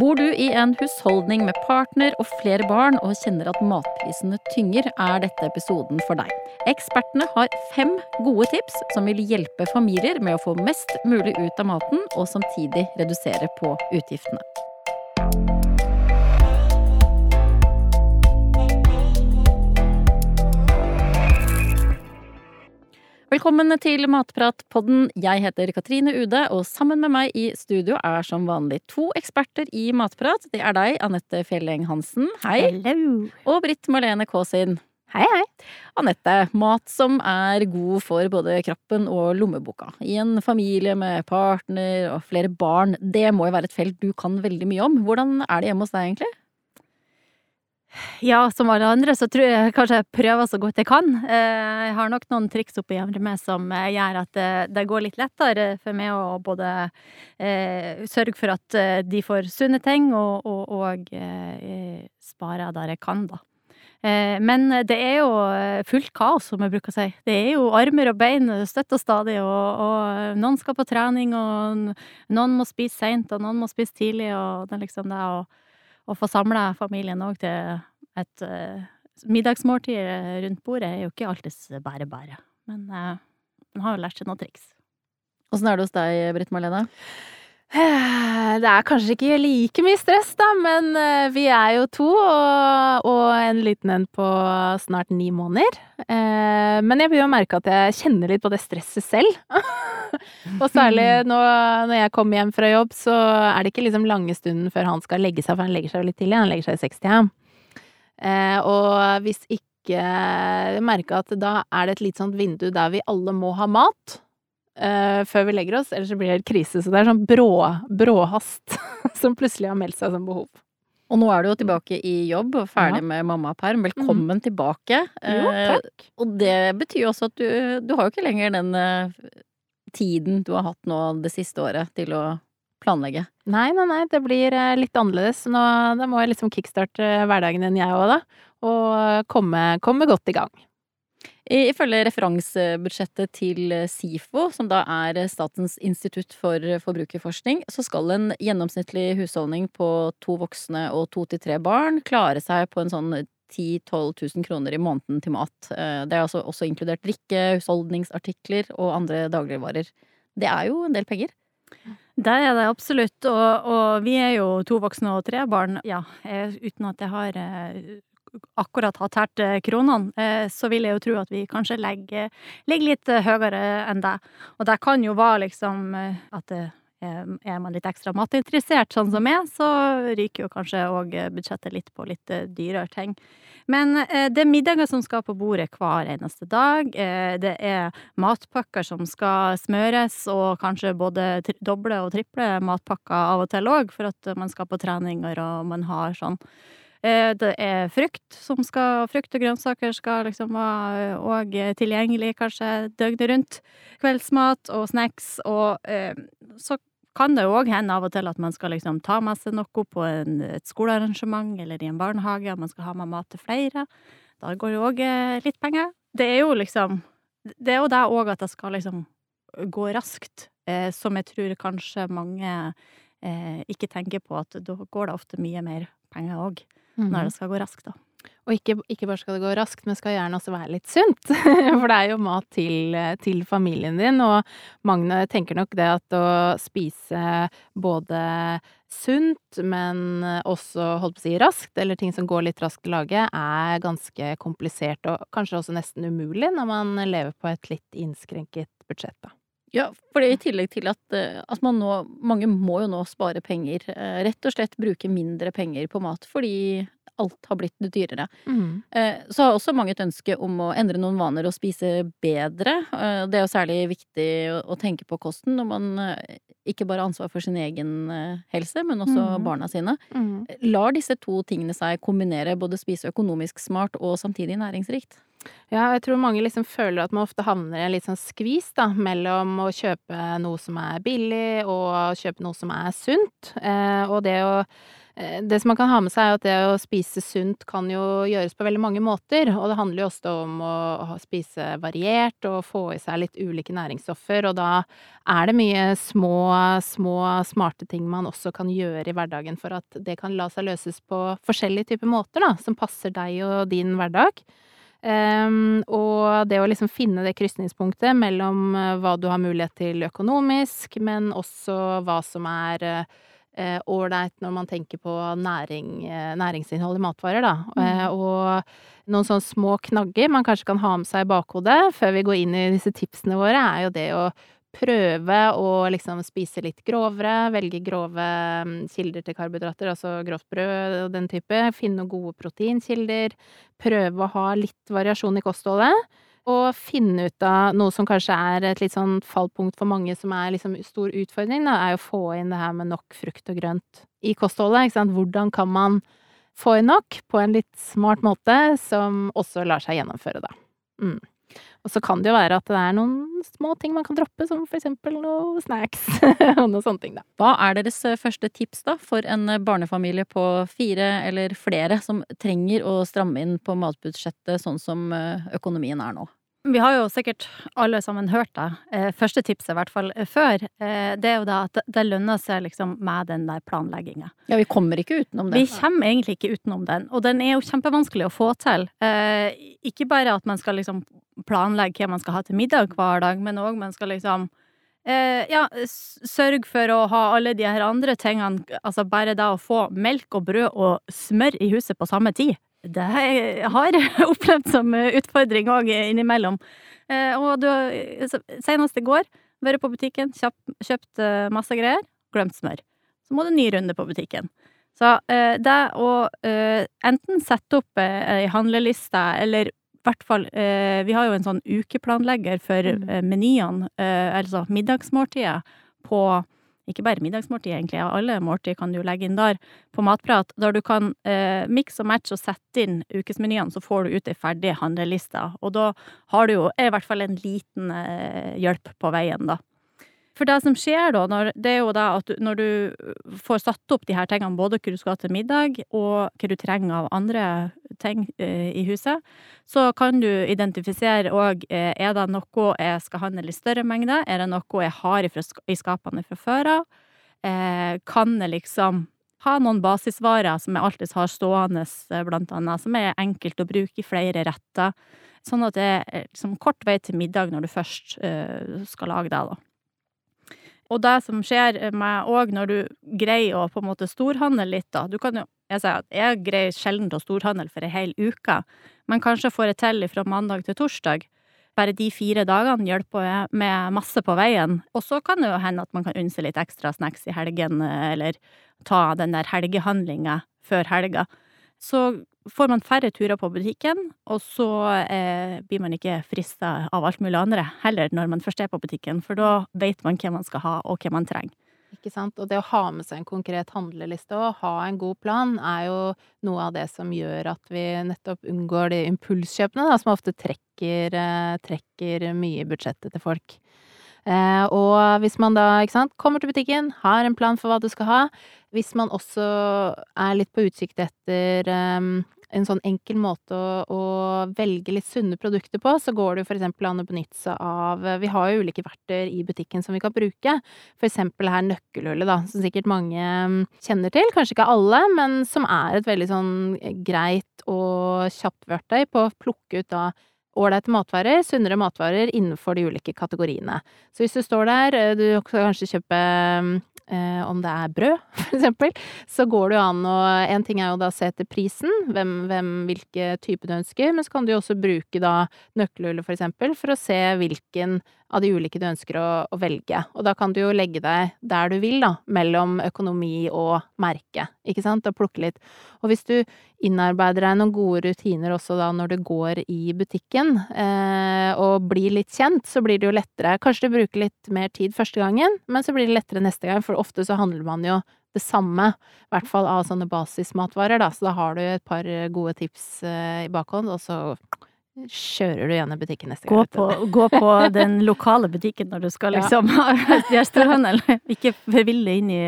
Bor du i en husholdning med partner og flere barn og kjenner at matprisene tynger, er dette episoden for deg. Ekspertene har fem gode tips som vil hjelpe familier med å få mest mulig ut av maten, og samtidig redusere på utgiftene. Velkommen til Matpratpodden. Jeg heter Katrine Ude, og sammen med meg i studio er som vanlig to eksperter i matprat. Det er deg, Anette Fjelleng Hansen. Hei. Hello. Og Britt Marlene Kaasin. Hei, hei. Anette, mat som er god for både kroppen og lommeboka. I en familie med partner og flere barn, det må jo være et felt du kan veldig mye om. Hvordan er det hjemme hos deg, egentlig? Ja, som alle andre så tror jeg kanskje jeg prøver så godt jeg kan. Eh, jeg har nok noen triks oppi med som eh, gjør at det går litt lettere for meg å både eh, sørge for at de får sunne ting, og, og, og eh, spare der jeg kan, da. Eh, men det er jo fullt kaos, som jeg bruker å si. Det er jo armer og bein støtt og stadig, og, og noen skal på trening, og noen må spise seint, og noen må spise tidlig, og det er liksom det å å få samla familien òg til et uh, middagsmåltid rundt bordet er jo ikke alltid bare bare. Men uh, man har jo lært seg noen triks. Åssen er det hos deg, Britt Marlene? Det er kanskje ikke like mye stress, da, men eh, vi er jo to, og, og en liten en på snart ni måneder. Men jeg begynner å merke at jeg kjenner litt på det stresset selv. og særlig nå, når jeg kommer hjem fra jobb, så er det ikke liksom lange stunden før han skal legge seg, for han legger seg jo litt tidlig, han legger seg i 60. Og hvis ikke jeg merker at da er det et litt sånt vindu der vi alle må ha mat uh, før vi legger oss, ellers så blir det helt krise. Så det er sånn brå, bråhast som plutselig har meldt seg som behov. Og nå er du jo tilbake i jobb og ferdig ja. med mammaperm. Velkommen mm. tilbake. Jo, eh, takk. Og det betyr jo også at du, du har jo ikke lenger den uh, tiden du har hatt nå det siste året til å planlegge. Nei, nei, nei, det blir litt annerledes. Nå da må jeg liksom kickstarte hverdagen din, jeg òg, da. Og komme, komme godt i gang. Ifølge referansebudsjettet til SIFO, som da er Statens institutt for forbrukerforskning, så skal en gjennomsnittlig husholdning på to voksne og to til tre barn klare seg på en sånn 10 000-12 000 kroner i måneden til mat. Eh, det er altså også inkludert drikke, husholdningsartikler og andre dagligvarer. Det er jo en del penger. Det er det absolutt, og, og, vi er jo to voksne og tre barn. Ja, uten at jeg har eh, akkurat har tært eh, kronene, eh, så vil jeg jo tro at vi kanskje legger, ligger litt eh, høyere enn det. Og det kan jo være liksom at er man litt ekstra matinteressert, sånn som meg, så ryker jo kanskje òg budsjettet litt på litt dyrere ting. Men det er middager som skal på bordet hver eneste dag. Det er matpakker som skal smøres, og kanskje både doble og triple matpakker av og til òg, for at man skal på treninger og man har sånn det er frukt som skal Frukt og grønnsaker skal liksom være òg tilgjengelig kanskje døgnet rundt. Kveldsmat og snacks, og eh, så kan det òg hende av og til at man skal liksom ta med seg noe på en, et skolearrangement eller i en barnehage, og man skal ha med mat til flere. Da går det òg eh, litt penger. Det er jo liksom Det er jo det òg at det skal liksom gå raskt, eh, som jeg tror kanskje mange eh, ikke tenker på, at da går det ofte mye mer penger òg mm. når det skal gå raskt, da. Og ikke, ikke, bare skal det gå raskt, men skal gjerne også være litt sunt. For det er jo mat til, til, familien din, og Magne tenker nok det at å spise både sunt, men også holdt på å si raskt, eller ting som går litt raskt å lage, er ganske komplisert, og kanskje også nesten umulig når man lever på et litt innskrenket budsjett, da. Ja, for det i tillegg til at, eh, at man nå Mange må jo nå spare penger. Eh, rett og slett bruke mindre penger på mat fordi alt har blitt dyrere. Mm. Eh, så har også mange et ønske om å endre noen vaner og spise bedre. Det er jo særlig viktig å tenke på kosten når man ikke bare har ansvar for sin egen helse, men også mm. barna sine. Mm. Lar disse to tingene seg kombinere, både spise økonomisk smart og samtidig næringsrikt? Ja, jeg tror mange liksom føler at man ofte havner i en litt sånn skvis, da, mellom å kjøpe noe som er billig, og kjøpe noe som er sunt. Eh, og det å Eh, det som man kan ha med seg, er at det å spise sunt kan jo gjøres på veldig mange måter. Og det handler jo også om å spise variert og få i seg litt ulike næringsstoffer. Og da er det mye små, små, smarte ting man også kan gjøre i hverdagen for at det kan la seg løses på forskjellige typer måter, da, som passer deg og din hverdag. Um, og det å liksom finne det krysningspunktet mellom eh, hva du har mulighet til økonomisk, men også hva som er uh, Eh, når man tenker på næring, uh, næringsinnhold i matvarer, da. Mm. Uh, og noen sånne små knagger man kanskje kan ha med seg i bakhodet før vi går inn i disse tipsene våre, er jo det å prøve å liksom spise litt grovere, velge grove mm, kilder til karbohydrater, altså grovt brød og den type. Finne gode proteinkilder. Prøve å ha litt variasjon i kostholdet Og finne ut av noe som kanskje er et litt sånn fallpunkt for mange som er liksom stor utfordring, da, er å få inn det her med nok frukt og grønt i kostholdet, ikke sant. Hvordan kan man få inn nok på en litt smart måte som også lar seg gjennomføre, da. Mm. Og så kan det jo være at det er noen små ting man kan droppe, som for eksempel noe snacks og noe sånne ting, da. Hva er deres eh, første tips, da, for en eh, barnefamilie på fire eller flere som trenger å stramme inn på matbudsjettet sånn som eh, økonomien er nå? Vi har jo sikkert alle sammen hørt det. Eh, første tipset, i hvert fall eh, før, eh, det er jo da at det lønner seg liksom med den der planlegginga. Ja, vi kommer ikke utenom det. Vi kommer egentlig ikke utenom den, og den er jo kjempevanskelig å få til. Ikke bare at man skal liksom planlegge hva man skal ha til middag hver dag, men òg man skal liksom ja, sørg for å ha alle de her andre tingene, altså bare da å få melk og brød og smør i huset på samme tid. Det har jeg opplevd som utfordring òg innimellom. Eh, og du, senest i går, vært på butikken, kjøpt, kjøpt eh, masse greier, glemt smør. Så må du ny runde på butikken. Så eh, det å enten sette opp ei handleliste, eller i hvert fall Vi har jo en sånn ukeplanlegger for mm. menyene, altså middagsmåltidet, på ikke bare middagsmåltid, egentlig, alle måltid kan du legge inn der, på Matprat, der du kan eh, mikse og matche og sette inn ukesmenyene, så får du ut ei ferdig handleliste. Og da har du jo i hvert fall en liten eh, hjelp på veien, da. For det som skjer da, når, det er jo da at du, når du får satt opp de her tingene, både hva du skal ha til middag, og hva du trenger av andre ting eh, i huset, så kan du identifisere òg eh, er det noe jeg skal handle i større mengde, er det noe jeg har i, i skapene fra før av, eh, kan jeg liksom ha noen basisvarer som jeg alltid har stående, eh, blant annet, som er enkelt å bruke i flere retter, sånn at det er liksom kort vei til middag når du først eh, skal lage det, da. Og det som skjer med òg når du greier å på en måte storhandle litt, da Du kan jo Jeg sier at jeg greier sjelden å storhandle for ei hel uke, men kanskje får jeg til fra mandag til torsdag. Bare de fire dagene hjelper jeg med masse på veien. Og så kan det jo hende at man kan unne seg litt ekstra snacks i helgen, eller ta den der helgehandlinga før helga. Så får man færre turer på butikken, og så eh, blir man ikke frista av alt mulig andre heller når man først er på butikken, for da vet man hva man skal ha, og hva man trenger. Ikke sant. Og det å ha med seg en konkret handleliste og ha en god plan, er jo noe av det som gjør at vi nettopp unngår de impulskjøpene, da, som ofte trekker, eh, trekker mye i budsjettet til folk. Eh, og hvis man da, sant, kommer til butikken, har en plan for hva du skal ha, hvis man også er litt på utsikt etter um, en sånn enkel måte å, å, velge litt sunne produkter på, så går det jo for eksempel an å benytte seg av Vi har jo ulike verktøy i butikken som vi kan bruke. For eksempel her nøkkelhullet, da, som sikkert mange kjenner til. Kanskje ikke alle, men som er et veldig sånn greit og kjapt verktøy på å plukke ut da ålreite matvarer, sunnere matvarer innenfor de ulike kategoriene. Så hvis du står der, eh, du kan kanskje kjøpe eh, om det er brød, for eksempel, så går det jo an å En ting er jo da å se etter prisen, hvem, hvem, hvilke type du ønsker, men så kan du jo også bruke da nøkkelhullet, for eksempel, for å se hvilken av de ulike du ønsker å, å, velge. Og da kan du jo legge deg der du vil, da, mellom økonomi og merke, ikke sant, og plukke litt. Og hvis du innarbeider deg noen gode rutiner også da når du går i butikken, eh, og blir litt kjent, så blir det jo lettere. Kanskje du bruker litt mer tid første gangen, men så blir det lettere neste gang, for ofte så handler man jo det samme, i hvert fall av sånne basismatvarer, da, så da har du et par gode tips eh, i bakhånd, og så kjører du gjennom butikken neste gang. Gå på, gå på den lokale butikken når du skal liksom ha storhandel. Ikke forville inn i,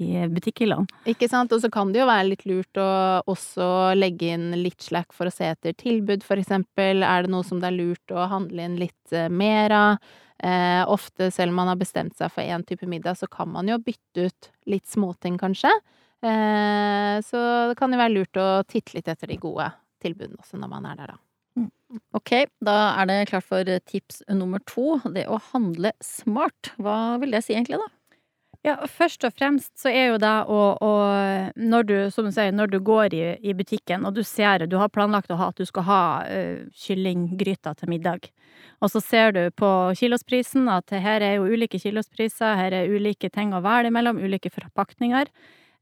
i butikkhyllene. Ikke sant. Og så kan det jo være litt lurt å også legge inn litt slack for å se etter tilbud, for eksempel. Er det noe som det er lurt å handle inn litt eh, mer av? Eh, ofte, selv om man har bestemt seg for én type middag, så kan man jo bytte ut litt småting, kanskje. Eh, så det kan jo være lurt å titte litt etter de gode tilbudene også når man er der, da. Mm. Ok, da er det klart for tips nummer to. Det å handle smart. Hva vil det si egentlig, da? Ja, først og fremst så er jo det å, å Når du, som du sier, når du går i, i, butikken og du ser Du har planlagt å ha at du skal ha uh, kyllinggryter til middag. Og så ser du på kilosprisen at her er jo ulike kilospriser, her er ulike ting å velge mellom, ulike forpakninger.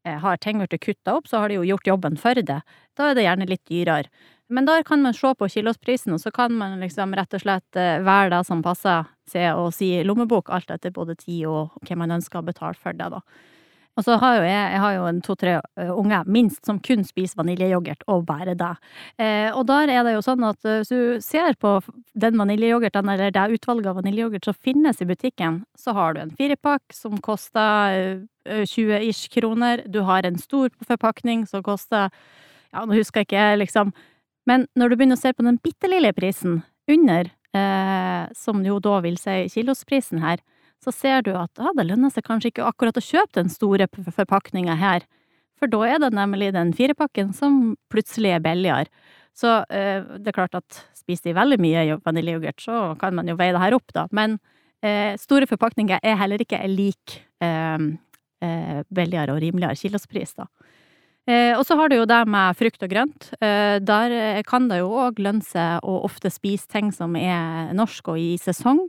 Eh, har ting blitt kutta opp, så har de jo gjort jobben for det. Da er det gjerne litt dyrere. Men da kan man se på kilosprisen, og så kan man liksom rett og slett velge det som passer seg og si lommebok, alt etter både tid og hva man ønsker å betale for det, da. Og så har jo jeg, jeg har jo en to-tre eh, unger, minst, som kun spiser vaniljeyoghurt, og bare det. Eh, og der er det jo sånn at hvis du ser på den vaniljeyoghurten, eller det utvalget av vaniljeyoghurt som finnes i butikken, så har du en firepakk som koster 20 ish kroner. Du har en stor forpakning som koster ja, nå husker jeg ikke liksom men når du begynner å se på den bitte lille prisen under, eh, som jo da vil si kilosprisen her, så ser du at ah, det lønner seg kanskje ikke akkurat å kjøpe den store forpakninga her, for da er det nemlig den firepakken som plutselig er billigere. Så eh, det er klart at spiser de veldig mye vaniljeyoghurt, så kan man jo veie det her opp, da. Men eh, store forpakninger er heller ikke lik eh, eh, billigere og rimeligere kilospris, da. Eh, og så har du jo det med frukt og grønt. Eh, der eh, kan det jo òg lønne seg å ofte spise ting som er norsk og i sesong,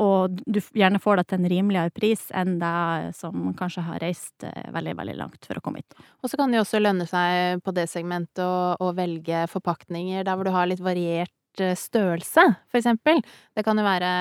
og du gjerne får det til en rimeligere pris enn det som kanskje har reist veldig, veldig langt for å komme hit. Og så kan det jo også lønne seg på det segmentet å, å velge forpakninger der hvor du har litt variert størrelse, for eksempel. Det kan jo være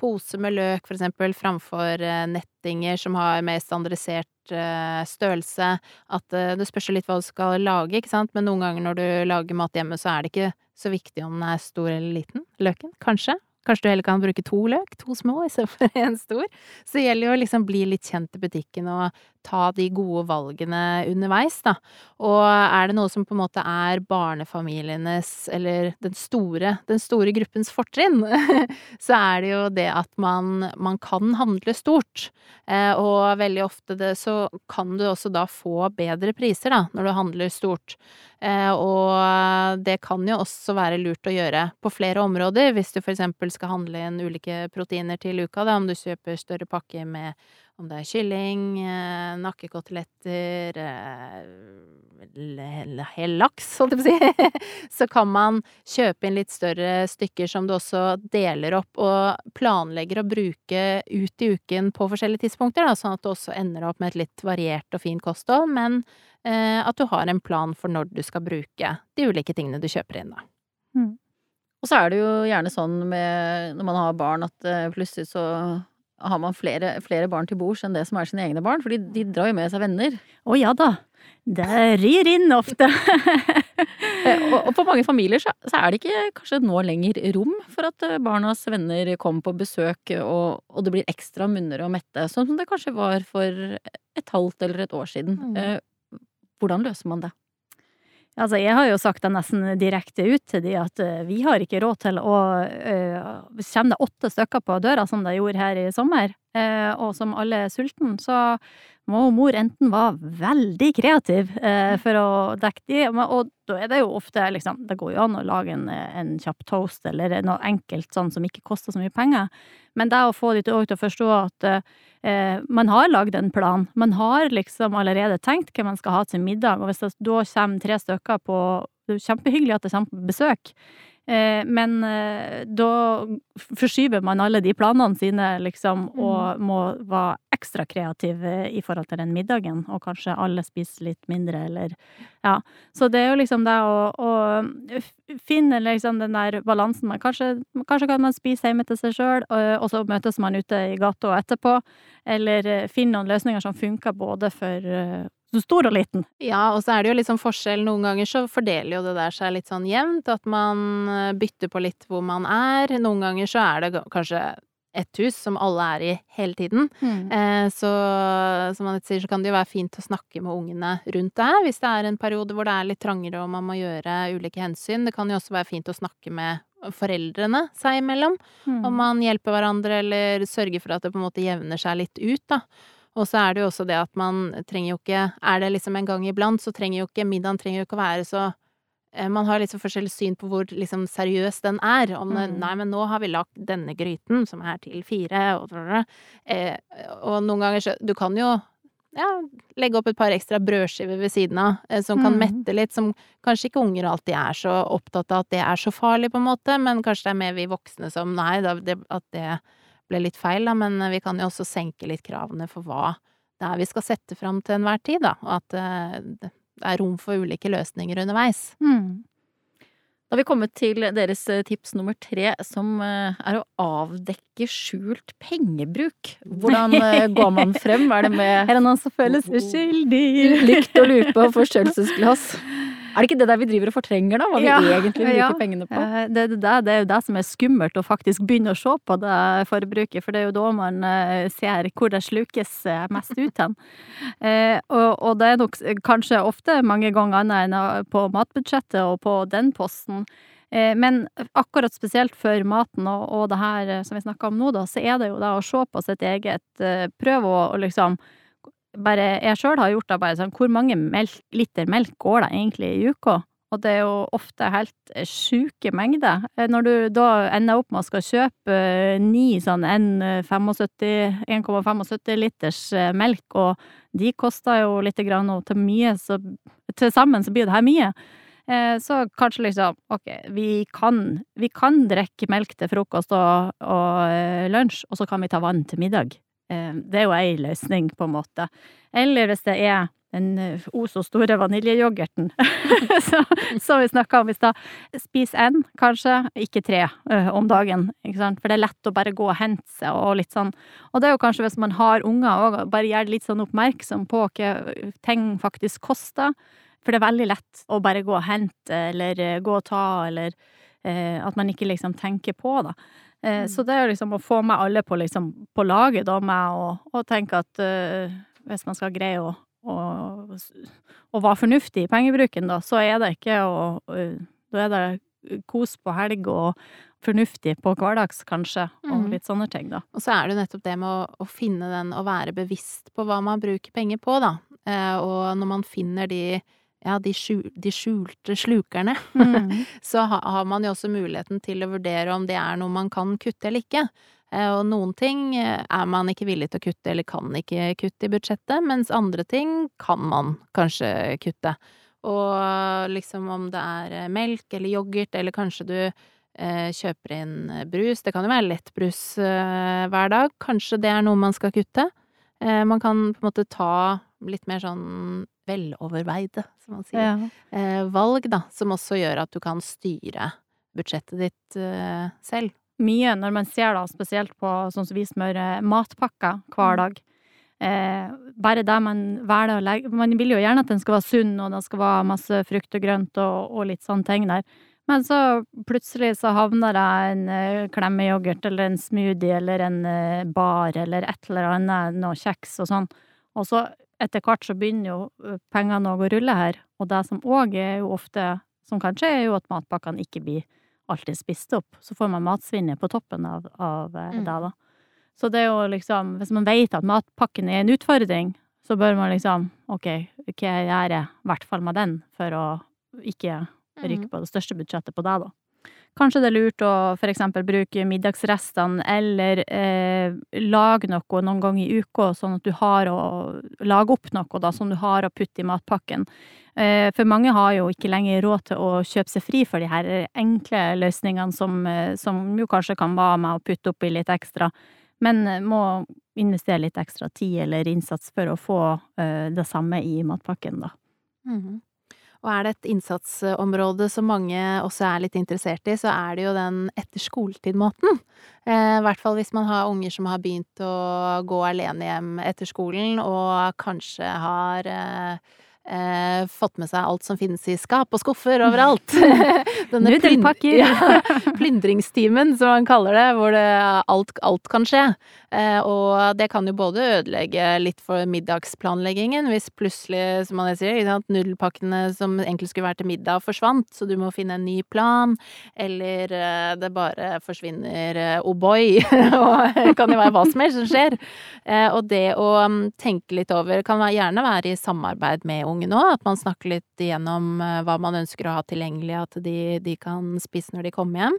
pose med løk, for eksempel, framfor nettinger som har mer standardisert Eh, størrelse, at eh, det spørs litt hva du skal lage, ikke sant, men noen ganger når du lager mat hjemme, så er det ikke så viktig om den er stor eller liten, løken, kanskje. Kanskje du heller kan bruke to løk, to små istedenfor en stor. Så det gjelder jo å liksom bli litt kjent i butikken og ta de gode valgene underveis, da. Og er det noe som på en måte er barnefamilienes, eller den store, den store gruppens fortrinn, så er det jo det at man, man kan handle stort. Eh, og veldig ofte det, så kan du også da få bedre priser, da, når du handler stort. Eh, og det kan jo også være lurt å gjøre på flere områder, hvis du for eksempel skal handle inn ulike proteiner til uka, da, om du kjøper større pakke med om det er kylling, eh, nakkekoteletter, eh, hel laks, holdt jeg på å si, så kan man kjøpe inn litt større stykker som du også deler opp og planlegger å bruke ut i uken på forskjellige tidspunkter, da, sånn at du også ender opp med et litt variert og fint kosthold, men eh, at du har en plan for når du skal bruke de ulike tingene du kjøper inn, da. Mm. Og så er det jo gjerne sånn med når man har barn at plutselig så har man flere, flere barn til bords enn det som er sine egne barn, for de drar jo med seg venner. Å ja da. Det rir inn ofte. Eh, og, for mange familier så, er det ikke kanskje nå lenger rom for at eh, barnas venner kommer på besøk, og, og det blir ekstra munner og mette, sånn som det kanskje var for et halvt eller et år siden. Mm. Eh, hvordan løser man det? Altså, jeg har jo sagt det nesten direkte ut til de at uh, vi har ikke råd til å kommer det åtte stykker på døra, som det gjorde her i sommer, og som alle er sulten, så må mor enten være veldig kreativ for å dekke de, og da er det jo ofte liksom Det går jo an å lage en, en kjapp toast eller noe enkelt sånn som ikke koster så mye penger, men det å få de til å forstå at eh, man har lagd en plan. Man har liksom allerede tenkt hva man skal ha til middag, og hvis det da kommer tre stykker på Det er kjempehyggelig at det kommer på besøk, Eh, men eh, da forskyver man alle de planene sine, liksom, og mm. må være ekstra kreativ eh, i forhold til den middagen, og kanskje alle spiser litt mindre, eller Ja. Så det er jo liksom det å, å finne liksom den der balansen Man kanskje, kanskje kan man spise hjemme til seg sjøl, og så møtes man ute i gata etterpå, eller finne noen løsninger som funker både for stor og liten. Ja, og så er det jo litt sånn forskjell. Noen ganger så fordeler jo det der seg litt sånn jevnt, at man eh, bytter på litt hvor man er. Noen ganger så er det kanskje ett hus som alle er i hele tiden. Mm. Eh, så som Anette sier, så kan det jo være fint å snakke med ungene rundt det her, hvis det er en periode hvor det er litt trangere og man må gjøre ulike hensyn. Det kan jo også være fint å snakke med foreldrene seg imellom. Mm. Om man hjelper hverandre eller sørger for at det på en måte jevner seg litt ut, da. Og så er det jo også det at man trenger jo ikke Er det liksom en gang iblant, så trenger jo ikke middagen trenger jo ikke å være så Eh, man har liksom forskjellig syn på hvor liksom seriøs den er. Om mm. nei, men nå har vi lagt denne gryten, som er til fire, og, eh, og noen ganger så Du kan jo ja, legge opp et par ekstra brødskiver ved siden av, eh, som kan mm. mette litt, som kanskje ikke unger alltid er så opptatt av at det er så farlig, på en måte, men kanskje det er mer vi voksne som Nei, da, det, at det ble litt feil, da, men vi kan jo også senke litt kravene for hva det er vi skal sette fram til enhver tid, da, og at det er rom for ulike løsninger underveis. Mm. Da har vi kommet til deres eh, tips nummer tre, som eh, er å avdekke skjult pengebruk. Hvordan eh, går man frem? Er det med Er det noen som føles uskyldig. Lykt og lupe og forstørrelsesglass? Er det ikke det der vi driver og fortrenger, da? Hva vi ja, egentlig bruker ja. pengene på? Det, det, det, er jo det som er skummelt, å faktisk begynne å se på det forbruket. For det er jo da man eh, ser hvor det slukes eh, mest ut hen. Eh, og, og, det er nok kanskje ofte mange ganger annet enn på matbudsjettet og på den posten. Men akkurat spesielt for maten og, og det her som vi snakker om nå, da, så er det jo da å se på sitt eget Prøve å liksom bare jeg sjøl har gjort det bare sånn, hvor mange melk, liter melk går det egentlig i uka? Og det er jo ofte helt sjuke mengder. Eh, når du da ender opp med å skal kjøpe eh, ni sånn 1,75 liters eh, melk, og de koster jo lite grann og til mye, så til sammen så blir det her mye. Så kanskje liksom, ok, vi kan, vi kan drikke melk til frokost og, og lunsj, og så kan vi ta vann til middag. Eh, det er jo ei løsning, på en måte. Eller hvis det er den eh, o så store vaniljeyoghurten som vi snakka om i stad. Spis én, kanskje, ikke tre uh, om dagen. For det er lett å bare gå og hente seg og litt sånn. Og det er jo kanskje hvis man har unger òg, bare gjør det litt sånn oppmerksom på hva ting faktisk koster. For det er veldig lett å bare gå og hente, eller gå og ta, eller at man ikke liksom tenker på det. Eh, mm. Så det er liksom å få med alle på, liksom, på laget da, med å, å tenke at uh, hvis man skal greie å, å, å, være fornuftig i pengebruken, da, så er det ikke å Da er det kos på helg og fornuftig på hverdags, kanskje, og mm. litt sånne ting, da. Og så er det jo nettopp det med å, å finne den, å være bevisst på hva man bruker penger på, da. Eh, og når man finner de ja, de, skjul, de skjulte slukerne, mm. så ha, har man jo også muligheten til å vurdere om det er noe man kan kutte eller ikke. Eh, og noen ting eh, er man ikke villig til å kutte eller kan ikke kutte i budsjettet, mens andre ting kan man kanskje kutte. Og liksom om det er eh, melk eller yoghurt, eller kanskje du eh, kjøper inn brus, det kan jo være lettbrus eh, hver dag, kanskje det er noe man skal kutte. Eh, man kan på en måte ta litt mer sånn veloverveide, som man sier, ja. eh, valg, da, som også gjør at du kan styre budsjettet ditt eh, selv. Mye når man ser da, spesielt på sånn som vi smører matpakker hver mm. dag. Eh, bare det man velger å legge Man vil jo gjerne at den skal være sunn, og det skal være masse frukt og grønt og, og litt sånne ting der. Men så plutselig så havner det en uh, klemmeyoghurt eller en smoothie eller en uh, bar eller et eller annet, noe kjeks og sånn. Og så etter hvert så begynner jo pengene å rulle her, og det som òg er jo ofte, som kanskje er jo at matpakkene ikke blir alltid spist opp. Så får man matsvinnet på toppen av, av mm. det, da. Så det er jo liksom, hvis man vet at matpakken er en utfordring, så bør man liksom, ok, hva gjør jeg i hvert fall med den, for å ikke ryke på det største budsjettet på det, da. Kanskje det er lurt å for eksempel bruke middagsrestene, eller eh, lage noe noen ganger i uka, sånn at du har å lage opp noe da, som du har å putte i matpakken. Eh, for mange har jo ikke lenger råd til å kjøpe seg fri for de her enkle løsningene som, eh, som jo kanskje kan være med å putte oppi litt ekstra, men eh, må investere litt ekstra tid eller innsats for å få eh, det samme i matpakken, da. Mm -hmm. Og er det et innsatsområde som mange også er litt interessert i, så er det jo den etter skoletid-måten. Eh, I hvert fall hvis man har unger som har begynt å gå alene hjem etter skolen, og kanskje har eh, eh, fått med seg alt som finnes i skap og skuffer overalt. Nudelpakker! ja, plyndringstimen, som man kaller det, hvor det, alt, alt, kan skje. Eh, og det kan jo både ødelegge litt for middagsplanleggingen, hvis plutselig, som man sier, nudelpakkene som egentlig skulle være til middag, forsvant, så du må finne en ny plan, eller eh, det bare forsvinner O'boy, oh og det kan jo være hva som helst som skjer. Eh, og det å mm, tenke litt over kan gjerne være i samarbeid med ungen nå, at man snakker litt igjennom eh, hva man ønsker å ha tilgjengelig, at de, de, kan spise når de kommer hjem.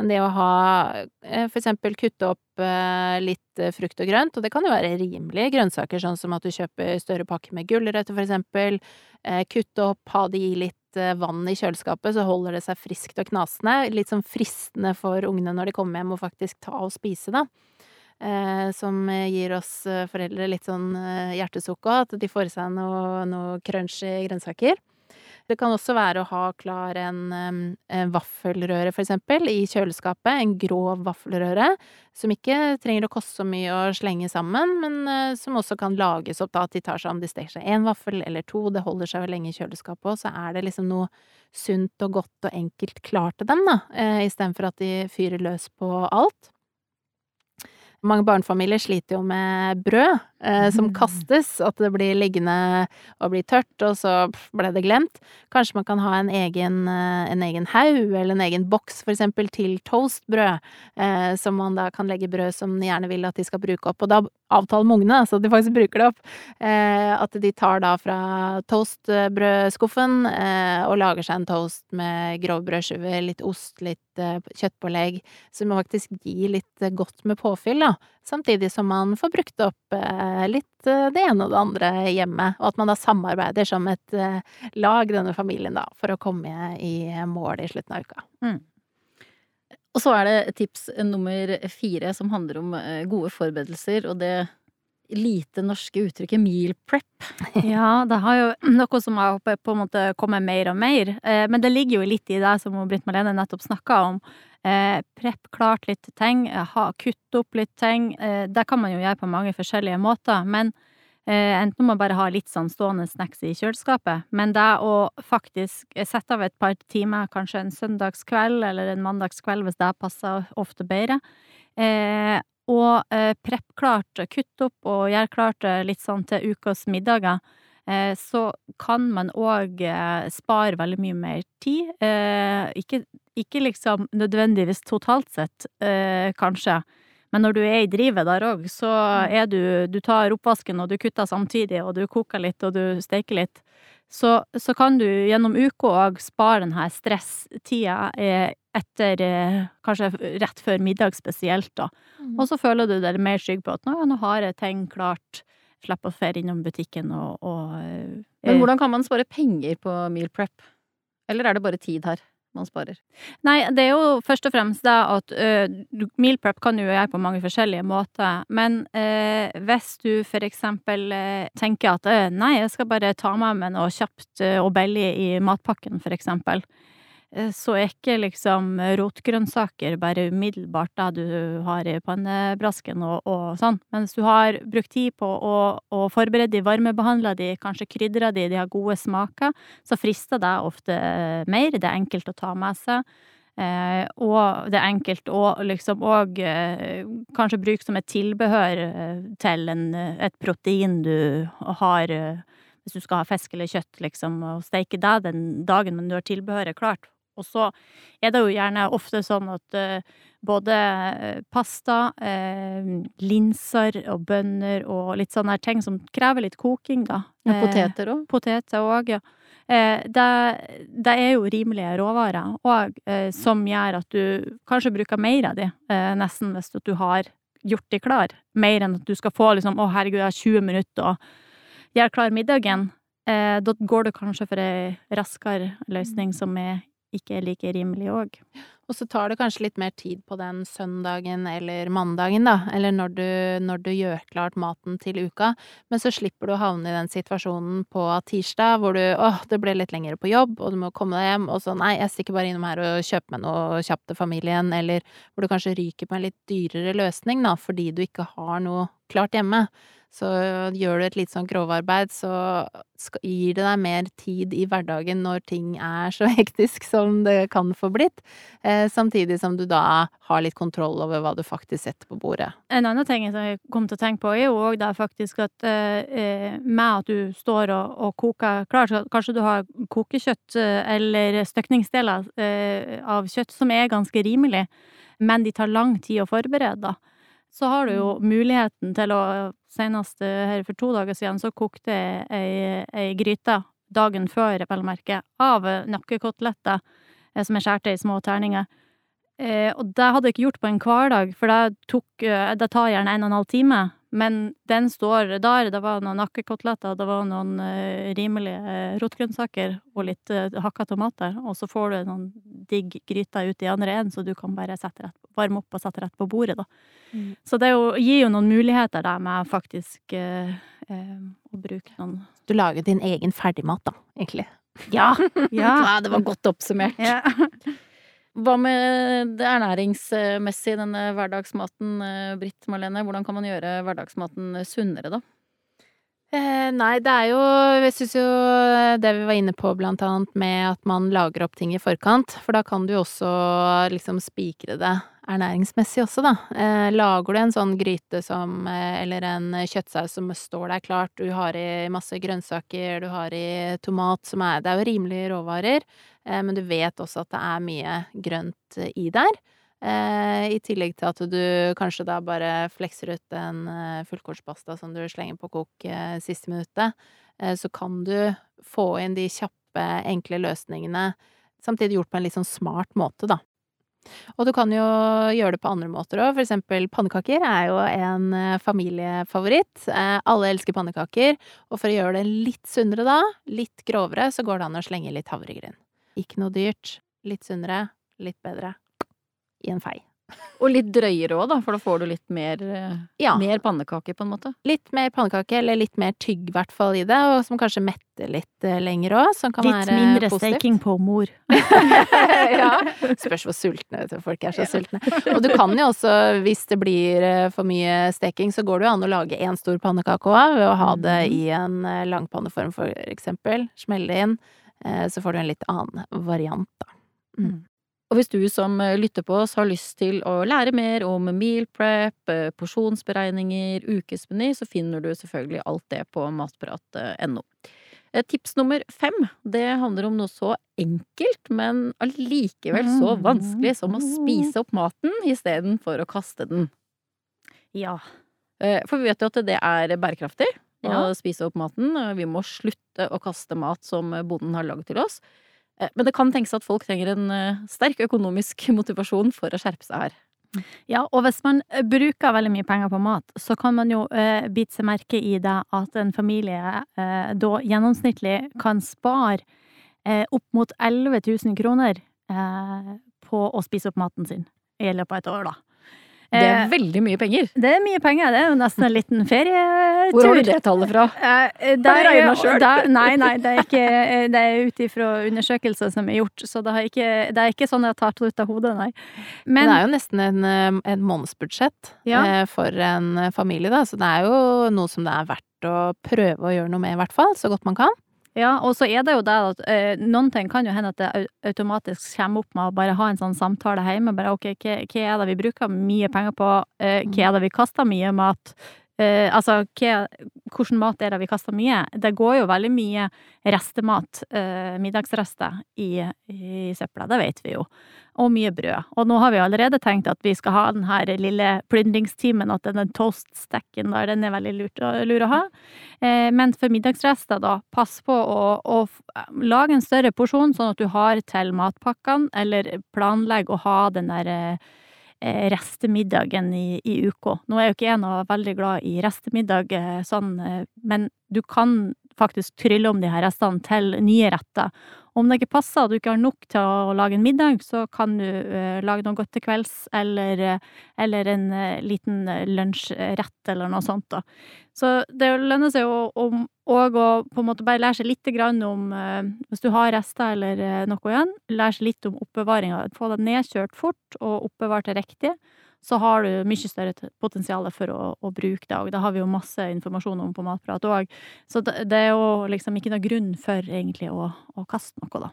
Men det å ha eh, for eksempel kutte opp litt frukt og grønt, og det kan jo være rimelige grønnsaker, sånn som at du kjøper større pakker med gulrøtter, for eksempel. Kutte opp, ha det i litt vann i kjøleskapet, så holder det seg friskt og knasende. Litt sånn fristende for ungene når de kommer hjem, å faktisk ta og spise, da. Eh, som gir oss eh, foreldre litt sånn eh, hjertesukk òg, at de får i seg noe, noe crunchy grønnsaker. Det kan også være å ha klar en, en vaffelrøre, for eksempel, i kjøleskapet. En grov vaffelrøre, som ikke trenger å koste så mye å slenge sammen, men som også kan lages opp da at de tar seg om de steker seg én vaffel eller to. Det holder seg vel lenge i kjøleskapet òg, så er det liksom noe sunt og godt og enkelt klart til dem, da, istedenfor at de fyrer løs på alt. Mange barnefamilier sliter jo med brød eh, som mm. kastes, at det blir liggende og blir tørt, og så ble det glemt. Kanskje man kan ha en egen, eh, en egen haug eller en egen boks for eksempel til toastbrød, eh, som man da kan legge brød som de gjerne vil at de skal bruke opp. Og da avtaler med ungene, så de faktisk bruker det opp. Eh, at de tar da fra toastbrødskuffen eh, og lager seg en toast med grovbrødskiver, litt ost, litt eh, kjøttpålegg, som faktisk gir litt godt med påfyll, da. Samtidig som man får brukt opp eh, litt eh, det ene og det andre hjemme, og at man da samarbeider som et eh, lag, denne familien, da, for å komme i mål i slutten av uka. Mm. Og så er det tips nummer fire, som handler om gode forberedelser, og det lite norske uttrykket meal prep. ja, det har jo noe som har på en måte kommet mer og mer. Men det ligger jo litt i det som Britt Marlene nettopp snakka om, Eh, prepp klart litt ting, kutt ha, kutte opp litt ting. Eh, det kan man jo gjøre på mange forskjellige måter, men eh, enten må man bare ha litt sånn stående snacks i kjøleskapet, men det å faktisk sette av et par timer, kanskje en søndagskveld eller en mandagskveld hvis det passer ofte bedre, eh, og eh, prepp klart, kutte opp og gjøre klart litt sånn til ukas middager, så kan man òg spare veldig mye mer tid. Ikke ikke liksom nødvendigvis totalt sett, eh, kanskje. Men når du er i drivet der òg, så mm. er du Du tar oppvasken, og du kutter samtidig, og du koker litt, og du steker litt. Så, så kan du gjennom uka òg spare denne stresstida eh, etter eh, Kanskje rett før middag spesielt, da. Mm. Og så føler du deg mer trygg på at nå, nå har jeg ting klart. Slipper å ferde innom butikken og, og eh, Men hvordan kan man spare penger på meal prep? Eller er det bare tid her? man sparer? Nei, det er jo først og fremst det at uh, meal prep kan du gjøre på mange forskjellige måter. Men uh, hvis du for eksempel uh, tenker at nei, jeg skal bare ta med meg noe kjapt og billig i matpakken, for eksempel. Eh, så er ikke liksom rotgrønnsaker bare umiddelbart det du har i pannebrasken og, og sånn. Mens du har brukt tid på å, å forberede de, varmebehandle de, kanskje krydre de, de har gode smaker, så frister det ofte mer. Det er enkelt å ta med seg. Eh, og det er enkelt å liksom òg eh, kanskje bruke som et tilbehør eh, til en, et protein du har eh, hvis du skal ha fisk eller kjøtt, liksom, og steike det den dagen, men du har tilbehøret klart. Og så er det jo gjerne ofte sånn at uh, både eh, pasta, uh, linser og bønner og litt sånne ting som krever litt koking, da. Ja, poteter òg? Poteter òg, ja. Det, det, er jo rimelige råvarer, og som gjør at du kanskje bruker mer av de, nesten hvis du har gjort de klar. Mer enn at du skal få liksom 'Å, herregud, jeg har 20 minutter og gjør klar middagen'. Da går du kanskje for ei raskere løsning som er ikke er like rimelig òg. Og så tar det kanskje litt mer tid på den søndagen eller mandagen, da, eller når du, når du gjør klart maten til uka, men så slipper du å havne i den situasjonen på tirsdag hvor du åh, det ble litt lengre på jobb, og du må komme deg hjem, og så nei, jeg stikker bare innom her og kjøper meg noe kjapt til familien, eller hvor du kanskje ryker på en litt dyrere løsning, da, fordi du ikke har noe klart hjemme. Så gjør du et litt sånn grovarbeid, så gir det deg mer tid i hverdagen når ting er så hektisk som det kan få blitt, eh, samtidig som du da har litt kontroll over hva du faktisk setter på bordet. En annen ting som jeg kom til å tenke på, er jo òg faktisk at eh, med at du står og, og koker klart, kanskje du har kokekjøtt eller støkningsdeler eh, av kjøtt som er ganske rimelig, men de tar lang tid å forberede, da så har du jo mm. muligheten til å Senest eh, her for to dager siden så kokte jeg ei, ei gryte dagen før, vel å merke, av nakkekoteletter eh, som jeg skjærte i små terninger. Eh, og det hadde jeg ikke gjort på en hverdag, for det, tok, det tar gjerne en og en halv time. Men den står der. Det var noen nakkekoteletter, det var noen uh, rimelige uh, rotgrønnsaker og litt uh, hakka tomater. Og så får du noen digg gryter ut i andre enden, så du kan bare rett, varme opp og sette rett på bordet, da. Mm. Så det jo, gir jo noen muligheter der med faktisk uh, å bruke noen Du lager din egen ferdigmat, da, egentlig. Ja! ja. ja det var godt oppsummert. Ja. Hva med det ernæringsmessige, denne hverdagsmaten, eh, Britt Marlene? Hvordan kan man gjøre hverdagsmaten sunnere, da? Eh, nei, det er jo Jeg syns jo det vi var inne på blant annet med at man lager opp ting i forkant, for da kan du jo også liksom spikre det ernæringsmessig også, da. Eh, lager du en sånn gryte som eh, Eller en kjøttsaus som står der klart, du har i masse grønnsaker, du har i tomat som er Det er jo rimelige råvarer, eh, men du vet også at det er mye grønt i der. I tillegg til at du kanskje da bare flekser ut en fullkornspasta som du slenger på kok siste minuttet, så kan du få inn de kjappe, enkle løsningene, samtidig gjort på en litt sånn smart måte, da. Og du kan jo gjøre det på andre måter òg. For eksempel pannekaker er jo en eh, familiefavoritt. Eh, alle elsker pannekaker. Og for å gjøre det litt sunnere da, litt grovere, så går det an å slenge litt havregryn. Ikke noe dyrt. Litt sunnere, litt bedre. I en fei. Og litt drøyere òg, da, for da får du litt mer, eh, ja. mer pannekake, på en måte. Litt mer pannekake, eller litt mer tygg, i hvert fall, i det, og som kanskje metter litt uh, lenger òg, som kan litt være mindre staking på mor. ja. Spørs hvor sultne vet du, folk er så ja. sultne. Og du kan jo også, hvis det blir uh, for mye steking, så går det jo an å lage én stor pannekake òg, ved å ha det mm. i en langpanneform, for eksempel. Smelle det inn. Så får du en litt annen variant, da. Mm. Og hvis du som eh, lytter på oss har lyst til å lære mer om meal prep, eh, porsjonsberegninger, ukesmeny, så finner du selvfølgelig alt det på matprat.no. Eh, tips nummer fem, det handler om noe så enkelt, men allikevel så vanskelig som å spise opp maten istedenfor å kaste den. Ja. For vi vet jo at det er bærekraftig å ja. spise opp maten. Vi må slutte å kaste mat som bonden har lagd til oss. Eh, men det kan tenkes at folk trenger en eh, sterk økonomisk motivasjon for å skjerpe seg her. Ja, og hvis man eh, bruker veldig mye penger på mat, så kan man jo eh, bite seg merke i det at en familie eh, da gjennomsnittlig kan spare eh, opp mot 11 000 kroner på å spise opp maten sin i løpet av et år, da. Det er eh, veldig mye penger. Det er mye penger. Det er jo nesten en liten ferietur. Hvor har du det tallet fra? Eh, har du regna sjøl? Nei, nei, det er, ikke, eh, det er ut ifra undersøkelser som er gjort, så det ikke, det er ikke sånn jeg tar det ut av hodet, nei. Men, det er jo nesten en, en månedsbudsjett ja. for en familie, da, så det er jo noe som det er verdt å prøve å gjøre noe med, i hvert fall. Så godt man kan. Ja, og så er det jo det at eh, noen ting kan jo hende at det automatisk kommer opp med å bare ha en sånn samtale hjemme. Bare ok, hva, hva er det vi bruker mye penger på? Eh, hva er det vi kaster mye mat? Eh, altså, hvordan mat er det vi kaster mye? Det går jo veldig mye restemat, uh, middagsrester, i, i søpla. Det vet vi jo og mye brød. Og nå har vi allerede tenkt at vi skal ha den her lille plyndringstimen, at den toaststekken der, den er veldig lurt lur å ha. Uh, men for middagsrester, da, pass på å, å, lage en større porsjon, sånn at du har til matpakkene, eller planlegg å ha den der restemiddagen i, i uka. Nå er jo ikke jeg noe veldig glad i restemiddag, eh, sånn, eh, men du kan faktisk trylle om de her restene til nye retter. Om det ikke passer og du ikke har nok til å lage en middag, så kan du uh, lage noe godt til kvelds, eller, uh, eller en uh, liten lunsjrett eller noe sånt, da. Så det lønner seg jo om å på en måte bare lære seg litt grann om Hvis du har rester eller noe igjen, lære seg litt om oppbevaringa. Få det nedkjørt fort og oppbevart det riktig så har du mye større potensial for å, å, bruke det. Og det har vi jo masse informasjon om på Matprat òg. Så det, det, er jo liksom ikke noe grunn for egentlig å, å kaste noe, da.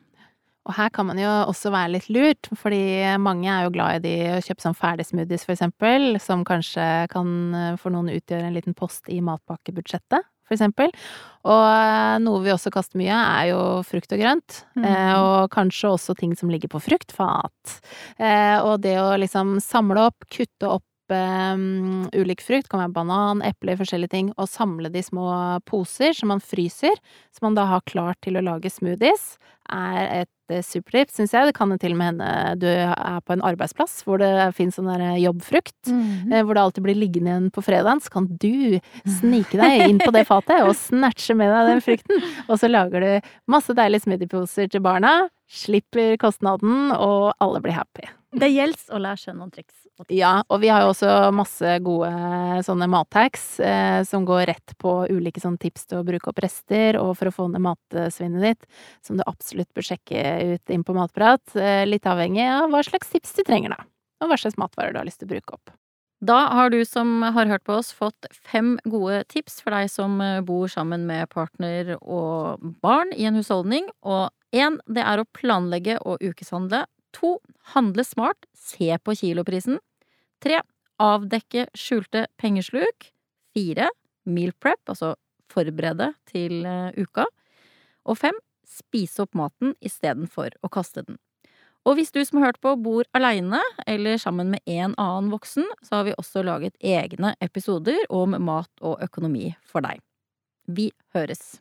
Og her kan man jo også være litt lurt, fordi mange er jo glad i de å kjøpe sånn ferdigsmoothies, for eksempel, som kanskje kan for noen utgjøre en liten post i matpakkebudsjettet for eksempel. Og eh, noe vi også kaster mye, er jo frukt og grønt. Mm. Eh, og kanskje også ting som ligger på fruktfat. Eh, og det å liksom samle opp, kutte opp um, ulik frukt, kan være banan, eple, forskjellige ting, og samle de små poser som man fryser, som man da har klart til å lage smoothies, er et supertips, syns jeg. Det kan til og med hende du er på en arbeidsplass hvor det finnes sånn der jobbfrukt, mm hvor det alltid blir liggende igjen på fredagen, så kan du snike deg inn på det fatet og snatche med deg den frukten. Og så lager du masse deilige smoothieposer til barna, slipper kostnaden, og alle blir happy. Det gjelder å lære seg noen triks. Ja, og vi har jo også masse gode sånne mathacks eh, som går rett på ulike sånne tips til å bruke opp rester og for å få ned matsvinnet ditt, som du absolutt bør sjekke ut inn på Matprat. Eh, litt avhengig av hva slags tips du trenger, da. Og hva slags matvarer du har lyst til å bruke opp. Da har du som har hørt på oss, fått fem gode tips for deg som eh, bor sammen med partner og barn i en husholdning. Og én, det er å planlegge og ukeshandle To, handle smart, se på kiloprisen. Tre, avdekke skjulte pengesluk. Fire, meal prep, altså forberede til uh, uka. Og fem, spise opp maten istedenfor å kaste den. Og hvis du som har hørt på bor aleine eller sammen med en annen voksen, så har vi også laget egne episoder om mat og økonomi for deg. Vi høres!